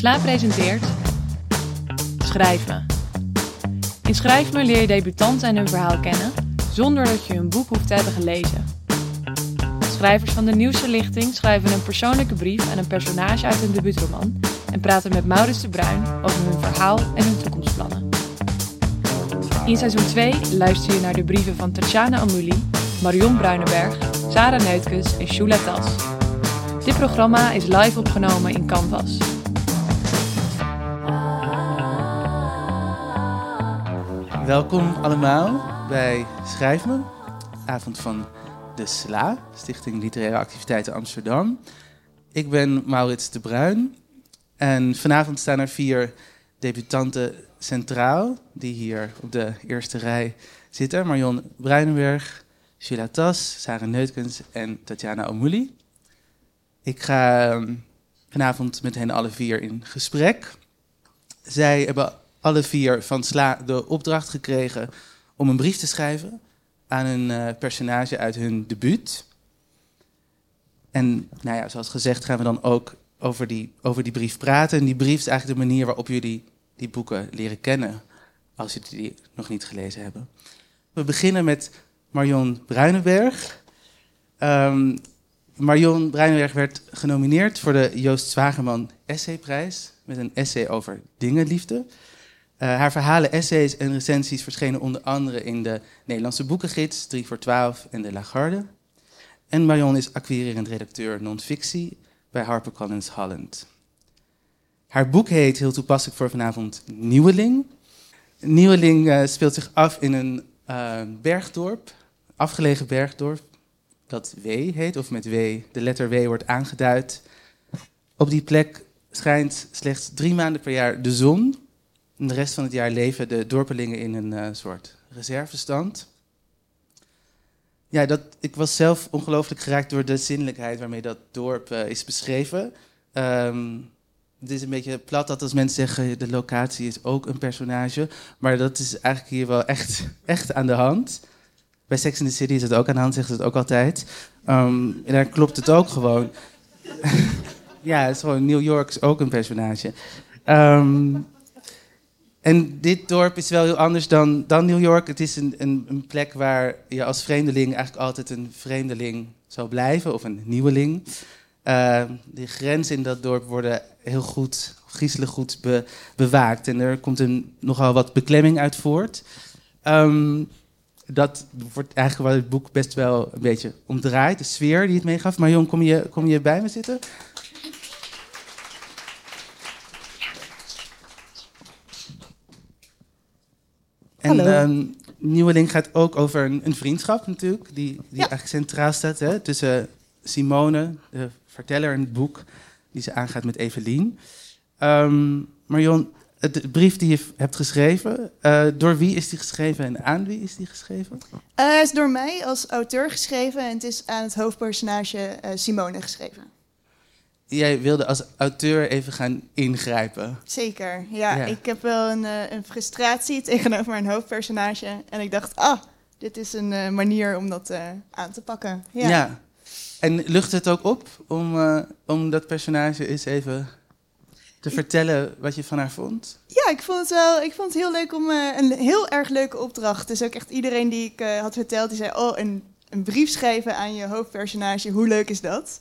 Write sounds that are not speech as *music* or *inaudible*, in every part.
Sla presenteert Schrijven. In Schrijfme leer je debutanten en hun verhaal kennen, zonder dat je hun boek hoeft te hebben gelezen. Schrijvers van de nieuwste lichting schrijven een persoonlijke brief aan een personage uit hun debuutroman en praten met Maurits de Bruin over hun verhaal en hun toekomstplannen. In seizoen 2 luister je naar de brieven van Tatjana Amouli, Marion Bruinenberg, Sarah Neutkes en Shula Tas. Dit programma is live opgenomen in Canvas. Welkom allemaal bij Schrijf Me, avond van de SLA, Stichting Literaire Activiteiten Amsterdam. Ik ben Maurits de Bruin en vanavond staan er vier debutanten centraal, die hier op de eerste rij zitten. Marion Bruinenberg, Sheila Tas, Sarah Neutkens en Tatjana Omouli. Ik ga ehm, vanavond met hen alle vier in gesprek. Zij hebben alle vier van Sla de opdracht gekregen om een brief te schrijven aan een eh, personage uit hun debuut. En nou ja, zoals gezegd gaan we dan ook over die, over die brief praten. En die brief is eigenlijk de manier waarop jullie die boeken leren kennen, als jullie die nog niet gelezen hebben. We beginnen met Marion Bruinenberg. Um, Marion Bruinenberg werd genomineerd voor de Joost Zwagerman Essayprijs met een essay over dingenliefde. Uh, haar verhalen, essays en recensies verschenen onder andere in de Nederlandse Boekengids, 3 voor 12 en de Lagarde. En Marion is acquirerend redacteur non-fictie bij HarperCollins Holland. Haar boek heet heel toepasselijk voor vanavond Nieuweling. Nieuweling uh, speelt zich af in een uh, bergdorp, afgelegen bergdorp, dat W heet, of met W, de letter W wordt aangeduid. Op die plek schijnt slechts drie maanden per jaar de zon. De rest van het jaar leven de dorpelingen in een uh, soort reservestand. Ja, dat, ik was zelf ongelooflijk geraakt door de zinnelijkheid waarmee dat dorp uh, is beschreven. Um, het is een beetje plat dat als mensen zeggen de locatie is ook een personage. Maar dat is eigenlijk hier wel echt, *laughs* echt aan de hand. Bij Sex in the City is het ook aan de hand, zeggen ze het ook altijd. Um, en daar klopt het ook gewoon. *laughs* ja, is gewoon New York is ook een personage. Um, en dit dorp is wel heel anders dan, dan New York. Het is een, een, een, plek waar je als vreemdeling eigenlijk altijd een vreemdeling zou blijven, of een nieuweling. Uh, de grenzen in dat dorp worden heel goed, griezelig goed be, bewaakt. En er komt een, nogal wat beklemming uit voort. Um, dat wordt eigenlijk waar het boek best wel een beetje omdraait. De sfeer die het meegaf. Maar Jong, kom je, kom je bij me zitten? En um, Nieuweling gaat ook over een, een vriendschap natuurlijk, die, die ja. eigenlijk centraal staat hè, tussen Simone, de verteller in het boek, die ze aangaat met Evelien. Um, Marion, de brief die je hebt geschreven, uh, door wie is die geschreven en aan wie is die geschreven? Uh, het is door mij als auteur geschreven en het is aan het hoofdpersonage uh, Simone geschreven. Jij wilde als auteur even gaan ingrijpen. Zeker, ja. ja. Ik heb wel een, een, frustratie *laughs* tegenover mijn hoofdpersonage. En ik dacht, ah, dit is een manier om dat aan te pakken. Ja. ja. En lucht het ook op om, om dat personage eens even te vertellen wat je van haar vond? Ja, ik vond het wel. Ik vond het heel leuk om een heel erg leuke opdracht. Dus ook echt iedereen die ik had verteld, die zei: Oh, een, een, brief schrijven aan je hoofdpersonage. Hoe leuk is dat?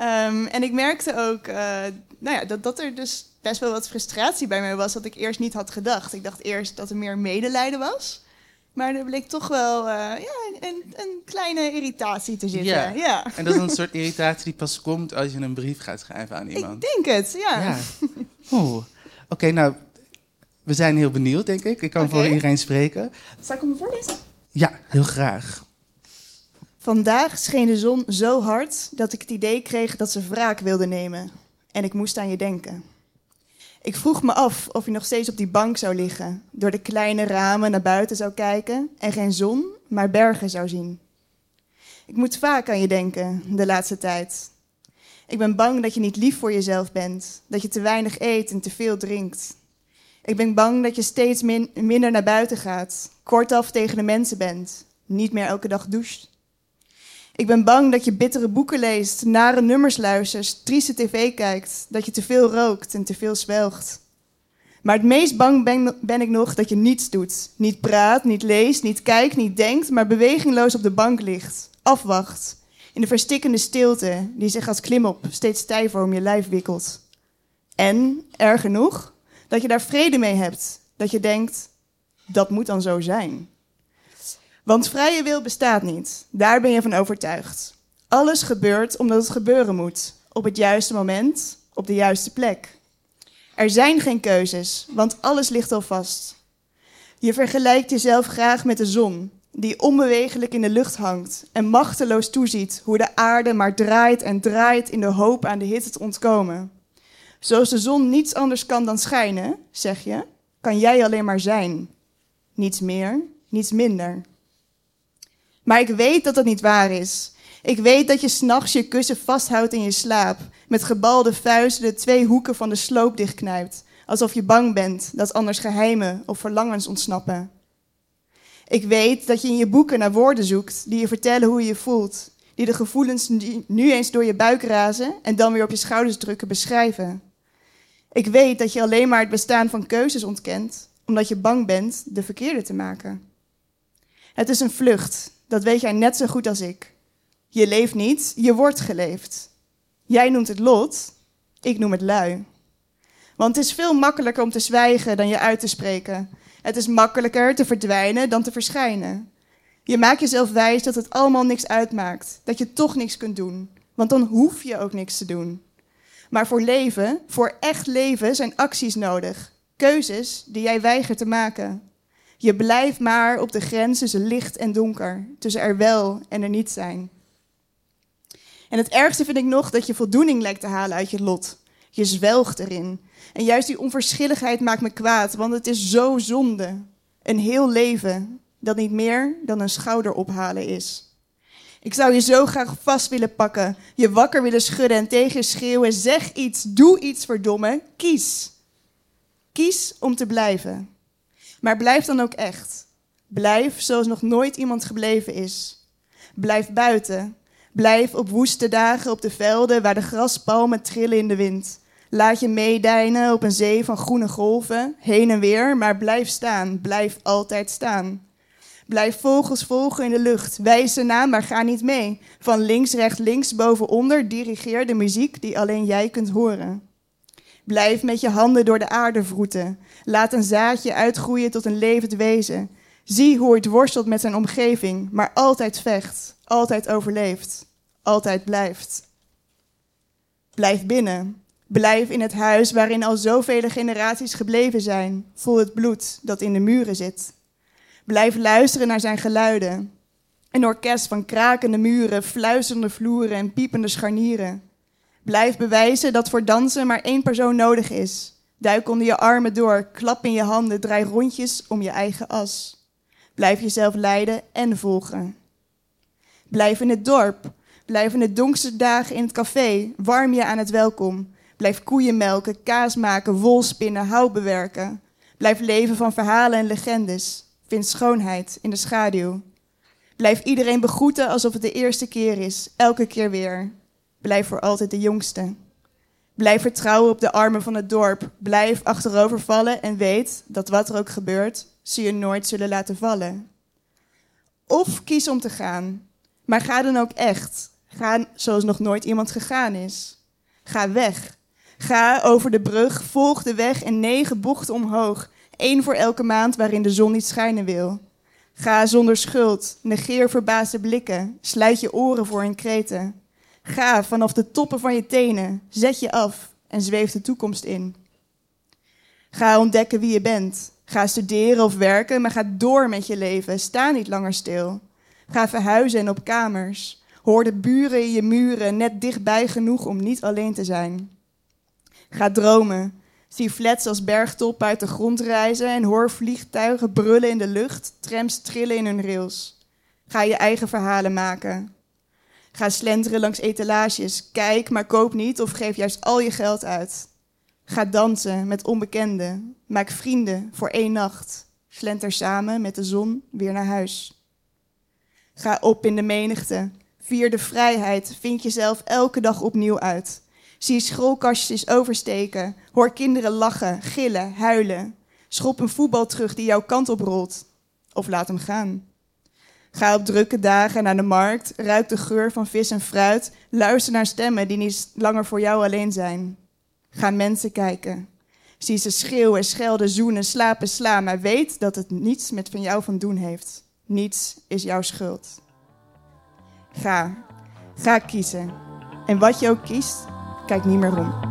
Um, en ik merkte ook uh, nou ja, dat, dat er dus best wel wat frustratie bij mij was, dat ik eerst niet had gedacht. Ik dacht eerst dat er meer medelijden was. Maar er bleek toch wel uh, ja, een, een, kleine irritatie te zitten. Ja. ja. En dat is een soort irritatie die pas komt als je een brief gaat schrijven aan iemand. Ik denk het, ja. ja. Oké, okay, nou, we zijn heel benieuwd, denk ik. Ik kan okay. voor iedereen spreken. Zal ik hem voorlezen? Ja, heel graag. Vandaag scheen de zon zo hard dat ik het idee kreeg dat ze wraak wilde nemen. En ik moest aan je denken. Ik vroeg me af of je nog steeds op die bank zou liggen, door de kleine ramen naar buiten zou kijken en geen zon, maar bergen zou zien. Ik moet vaak aan je denken de laatste tijd. Ik ben bang dat je niet lief voor jezelf bent, dat je te weinig eet en te veel drinkt. Ik ben bang dat je steeds min minder naar buiten gaat, kortaf tegen de mensen bent, niet meer elke dag doucht. Ik ben bang dat je bittere boeken leest, nare nummers luistert, trieste tv kijkt, dat je te veel rookt en te veel zwelgt. Maar het meest bang ben, ik nog dat je niets doet. Niet praat, niet leest, niet kijkt, niet denkt, maar bewegingloos op de bank ligt. Afwacht. In de verstikkende stilte die zich als klimop steeds stijver om je lijf wikkelt. En, erg genoeg, dat je daar vrede mee hebt. Dat je denkt, dat moet dan zo zijn. Want vrije wil bestaat niet. Daar ben je van overtuigd. Alles gebeurt omdat het gebeuren moet. Op het juiste moment, op de juiste plek. Er zijn geen keuzes, want alles ligt al vast. Je vergelijkt jezelf graag met de zon, die onbewegelijk in de lucht hangt en machteloos toeziet hoe de aarde maar draait en draait in de hoop aan de hitte te ontkomen. Zoals de zon niets anders kan dan schijnen, zeg je, kan jij alleen maar zijn. Niets meer, niets minder. Maar ik weet dat dat niet waar is. Ik weet dat je s'nachts je kussen vasthoudt in je slaap, met gebalde vuisten de twee hoeken van de sloop dichtknijpt, alsof je bang bent dat anders geheimen of verlangens ontsnappen. Ik weet dat je in je boeken naar woorden zoekt die je vertellen hoe je je voelt, die de gevoelens nu eens door je buik razen en dan weer op je schouders drukken beschrijven. Ik weet dat je alleen maar het bestaan van keuzes ontkent, omdat je bang bent de verkeerde te maken. Het is een vlucht, dat weet jij net zo goed als ik. Je leeft niet, je wordt geleefd. Jij noemt het lot, ik noem het lui. Want het is veel makkelijker om te zwijgen dan je uit te spreken. Het is makkelijker te verdwijnen dan te verschijnen. Je maakt jezelf wijs dat het allemaal niks uitmaakt, dat je toch niks kunt doen, want dan hoef je ook niks te doen. Maar voor leven, voor echt leven, zijn acties nodig. Keuzes die jij weigert te maken. Je blijft maar op de grens tussen licht en donker, tussen er wel en er niet zijn. En het ergste vind ik nog dat je voldoening lijkt te halen uit je lot. Je zwelgt erin. En juist die onverschilligheid maakt me kwaad, want het is zo zonde. Een heel leven dat niet meer dan een schouder ophalen is. Ik zou je zo graag vast willen pakken, je wakker willen schudden en tegen schreeuwen: zeg iets, doe iets, verdomme, kies. Kies om te blijven. Maar blijf dan ook echt. Blijf zoals nog nooit iemand gebleven is. Blijf buiten. Blijf op woeste dagen op de velden waar de graspalmen trillen in de wind. Laat je meedijnen op een zee van groene golven, heen en weer, maar blijf staan. Blijf altijd staan. Blijf vogels volgen in de lucht. Wijs ze na, maar ga niet mee. Van links, rechts, links, boven, onder. Dirigeer de muziek die alleen jij kunt horen. Blijf met je handen door de aarde vroeten. Laat een zaadje uitgroeien tot een levend wezen. Zie hoe het worstelt met zijn omgeving, maar altijd vecht, altijd overleeft, altijd blijft. Blijf binnen. Blijf in het huis waarin al zoveel generaties gebleven zijn. Voel het bloed dat in de muren zit. Blijf luisteren naar zijn geluiden. Een orkest van krakende muren, fluisterende vloeren en piepende scharnieren. Blijf bewijzen dat voor dansen maar één persoon nodig is. Duik onder je armen door, klap in je handen, draai rondjes om je eigen as. Blijf jezelf leiden en volgen. Blijf in het dorp. Blijf in de donkste dagen in het café. Warm je aan het welkom. Blijf koeien melken, kaas maken, wol spinnen, hout bewerken. Blijf leven van verhalen en legendes. Vind schoonheid in de schaduw. Blijf iedereen begroeten alsof het de eerste keer is, elke keer weer. Blijf voor altijd de jongste. Blijf vertrouwen op de armen van het dorp. Blijf achterover vallen en weet dat wat er ook gebeurt, ze je nooit zullen laten vallen. Of kies om te gaan. Maar ga dan ook echt. Ga zoals nog nooit iemand gegaan is. Ga weg. Ga over de brug, volg de weg en negen bochten omhoog. één voor elke maand waarin de zon niet schijnen wil. Ga zonder schuld, negeer verbaasde blikken, sluit je oren voor hun kreten. Ga vanaf de toppen van je tenen, zet je af en zweef de toekomst in. Ga ontdekken wie je bent. Ga studeren of werken, maar ga door met je leven. Sta niet langer stil. Ga verhuizen en op kamers. Hoor de buren in je muren net dichtbij genoeg om niet alleen te zijn. Ga dromen. Zie flats als bergtop uit de grond reizen en hoor vliegtuigen brullen in de lucht, trams trillen in hun rails. Ga je eigen verhalen maken. Ga slenteren langs etalages. Kijk, maar koop niet of geef juist al je geld uit. Ga dansen met onbekenden. Maak vrienden voor één nacht. Slenter samen met de zon weer naar huis. Ga op in de menigte. Vier de vrijheid, vind jezelf elke dag opnieuw uit. Zie schoolkastjes oversteken, hoor kinderen lachen, gillen, huilen. Schop een voetbal terug die jouw kant op rolt. Of laat hem gaan. Ga op drukke dagen naar de markt, ruik de geur van vis en fruit, luister naar stemmen die niet langer voor jou alleen zijn. Ga mensen kijken. Zie ze schreeuwen, schelden, zoenen, slapen, slaan, maar weet dat het niets met van jou van doen heeft. Niets is jouw schuld. Ga, ga kiezen. En wat je ook kiest, kijk niet meer om.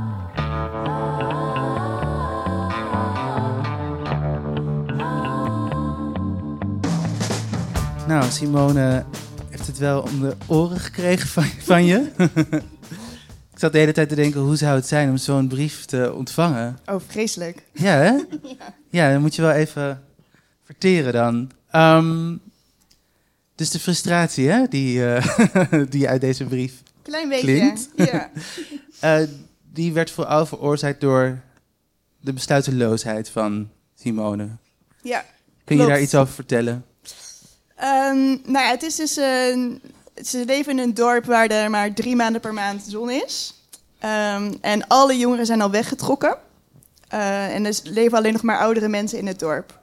Nou, Simone heeft het wel om de oren gekregen van, van je. *laughs* ik zat de hele tijd te denken, hoe zou het zijn om zo'n brief te ontvangen? Oh, vreselijk. Ja, hè? *laughs* Ja, dan moet je wel even verteren dan. Ehm, dus de frustratie, hè, die, uh, *laughs* die uit deze brief Klein beetje, klinkt. ja. Uh, die werd vooral veroorzaakt door de besluiteloosheid van Simone. Ja, Kun je klopt. daar iets over vertellen? Ehm, nou ja, het is dus een... Ze leven in een dorp waar er maar drie maanden per maand zon is. Ehm, en alle jongeren zijn al weggetrokken. Eh, en er leven alleen nog maar oudere mensen in het dorp.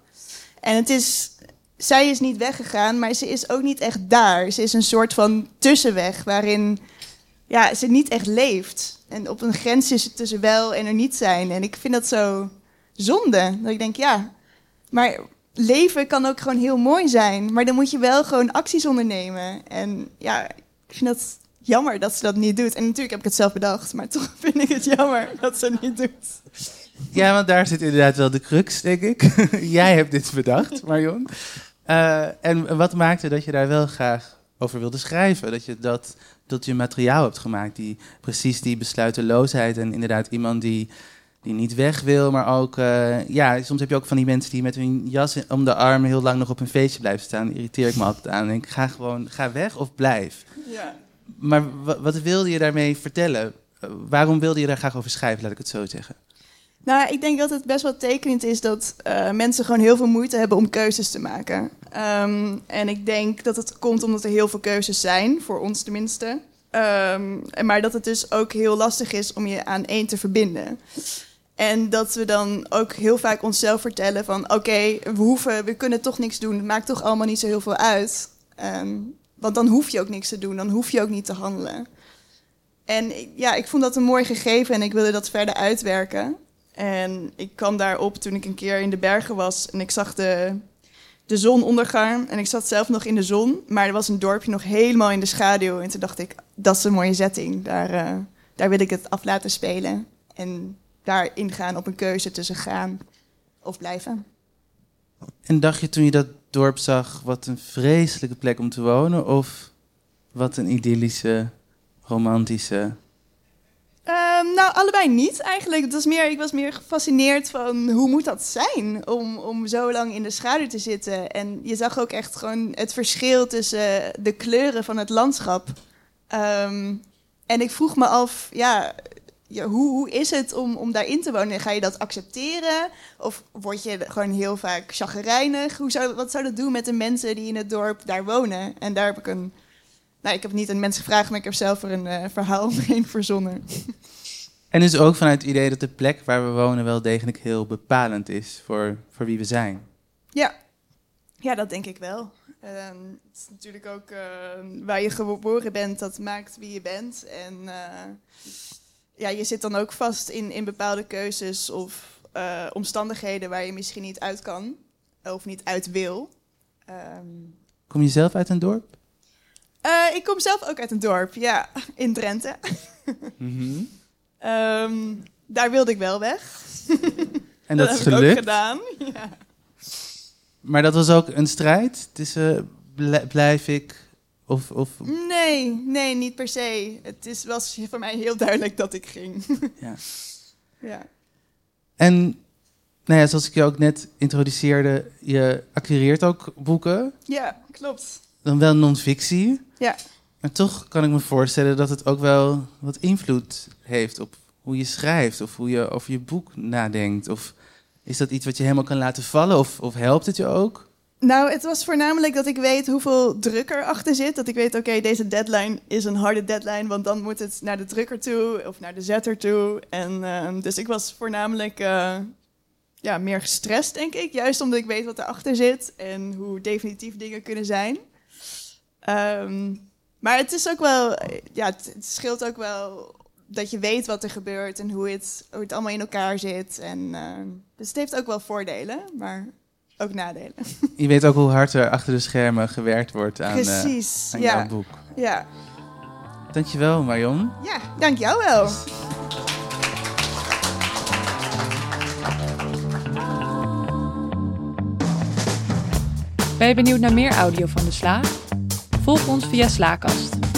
En het is... Zij is niet weggegaan, maar ze is ook niet echt daar. Ze is een soort van tussenweg waarin ja, ze niet echt leeft. En op een grens is het tussen wel en er niet zijn. En ik vind dat zo zonde. Dat ik denk, ja, maar leven kan ook gewoon heel mooi zijn. Maar dan moet je wel gewoon acties ondernemen. En ja, ik vind dat jammer dat ze dat niet doet. En natuurlijk heb ik het zelf bedacht, maar *laughs* toch vind ik het jammer dat ze het niet doet. Ja, want daar zit inderdaad wel de crux, denk ik. *laughs* Jij hebt dit bedacht, Marion. Uh, en wat maakte dat je daar wel graag over wilde schrijven? Dat je dat tot je materiaal hebt gemaakt, die precies die besluiteloosheid en inderdaad iemand die, die niet weg wil, maar ook, uh, ja, soms heb je ook van die mensen die met hun jas om de arm heel lang nog op een feestje blijven staan. Irriteer ik me altijd aan. Denk, ga gewoon, ga weg of blijf. Ja. Maar wat, wat wilde je daarmee vertellen? Uh, waarom wilde je daar graag over schrijven, laat ik het zo zeggen? Nou, ik denk dat het best wel tekenend is dat uh, mensen gewoon heel veel moeite hebben om keuzes te maken. Um, en ik denk dat het komt omdat er heel veel keuzes zijn, voor ons tenminste. Um, maar dat het dus ook heel lastig is om je aan één te verbinden. En dat we dan ook heel vaak onszelf vertellen van... oké, we, hoeven, we kunnen toch niks doen, het maakt toch allemaal niet zo heel veel uit. Um, want dan hoef je ook niks te doen, dan hoef je ook niet te handelen. En ja, ik vond dat een mooi gegeven en ik wilde dat verder uitwerken. En ik kwam daarop toen ik een keer in de bergen was en ik zag de, de zon ondergaan. En ik zat zelf nog in de zon, maar er was een dorpje nog helemaal in de schaduw. En toen dacht ik, dat is een mooie setting. Daar, uh, daar wil ik het af laten spelen. En daar ingaan op een keuze tussen gaan of blijven. En dacht je toen je dat dorp zag, wat een vreselijke plek om te wonen? Of wat een idyllische, romantische Um, nou, allebei niet eigenlijk. Het was meer, ik was meer gefascineerd van hoe moet dat zijn om, om zo lang in de schaduw te zitten. En je zag ook echt gewoon het verschil tussen de kleuren van het landschap. Um, en ik vroeg me af, ja, ja, hoe, hoe is het om, om daarin te wonen? Ga je dat accepteren? Of word je gewoon heel vaak chagrijnig? Hoe zou, wat zou dat doen met de mensen die in het dorp daar wonen? En daar heb ik een... Nou, ik heb niet aan mensen gevraagd, maar ik heb zelf er een uh, verhaal *laughs* omheen verzonnen. En dus ook vanuit het idee dat de plek waar we wonen wel degelijk heel bepalend is voor, voor wie we zijn. Ja, ja dat denk ik wel. Uh, het is natuurlijk ook uh, waar je geboren bent, dat maakt wie je bent. En uh, ja, je zit dan ook vast in, in bepaalde keuzes of uh, omstandigheden waar je misschien niet uit kan of niet uit wil. Um, Kom je zelf uit een dorp? Uh, ik kom zelf ook uit een dorp, ja, in Drenthe. Mm -hmm. um, daar wilde ik wel weg. *laughs* En dat, dat is heb gelukt? ik ook gedaan. Ja. Maar dat was ook een strijd tussen blijf ik of, of... Nee, nee, niet per se. Het is, was voor mij heel duidelijk dat ik ging. *laughs* Ja. ja. En nou ja, zoals ik je ook net introduceerde, je acquireert ook boeken. Ja, klopt. Dan wel non-fictie. Ja. Maar toch kan ik me voorstellen dat het ook wel wat invloed heeft op hoe je schrijft of hoe je over je boek nadenkt. Of is dat iets wat je helemaal kan laten vallen of, of helpt het je ook? Nou, het was voornamelijk dat ik weet hoeveel druk erachter zit. Dat ik weet, oké, deze deadline is een harde deadline, want dan moet het naar de drukker toe of naar de zetter toe. En ehm, dus ik was voornamelijk eh, ja, meer gestrest, denk ik. Juist omdat ik weet wat erachter zit en hoe definitief dingen kunnen zijn. Ehm, maar het is ook wel, ja, het, scheelt ook wel dat je weet wat er gebeurt en hoe het, hoe het allemaal in elkaar zit. En, ehm, dus het heeft ook wel voordelen, maar ook nadelen. *laughs* Je weet ook hoe hard er achter de schermen gewerkt wordt aan, eh, Precies, aan ja. jouw boek. Ja. Dankjewel, Marion. ja, dank jou wel. Ben je benieuwd naar meer audio van de Sla? Volg ons via Slaakast.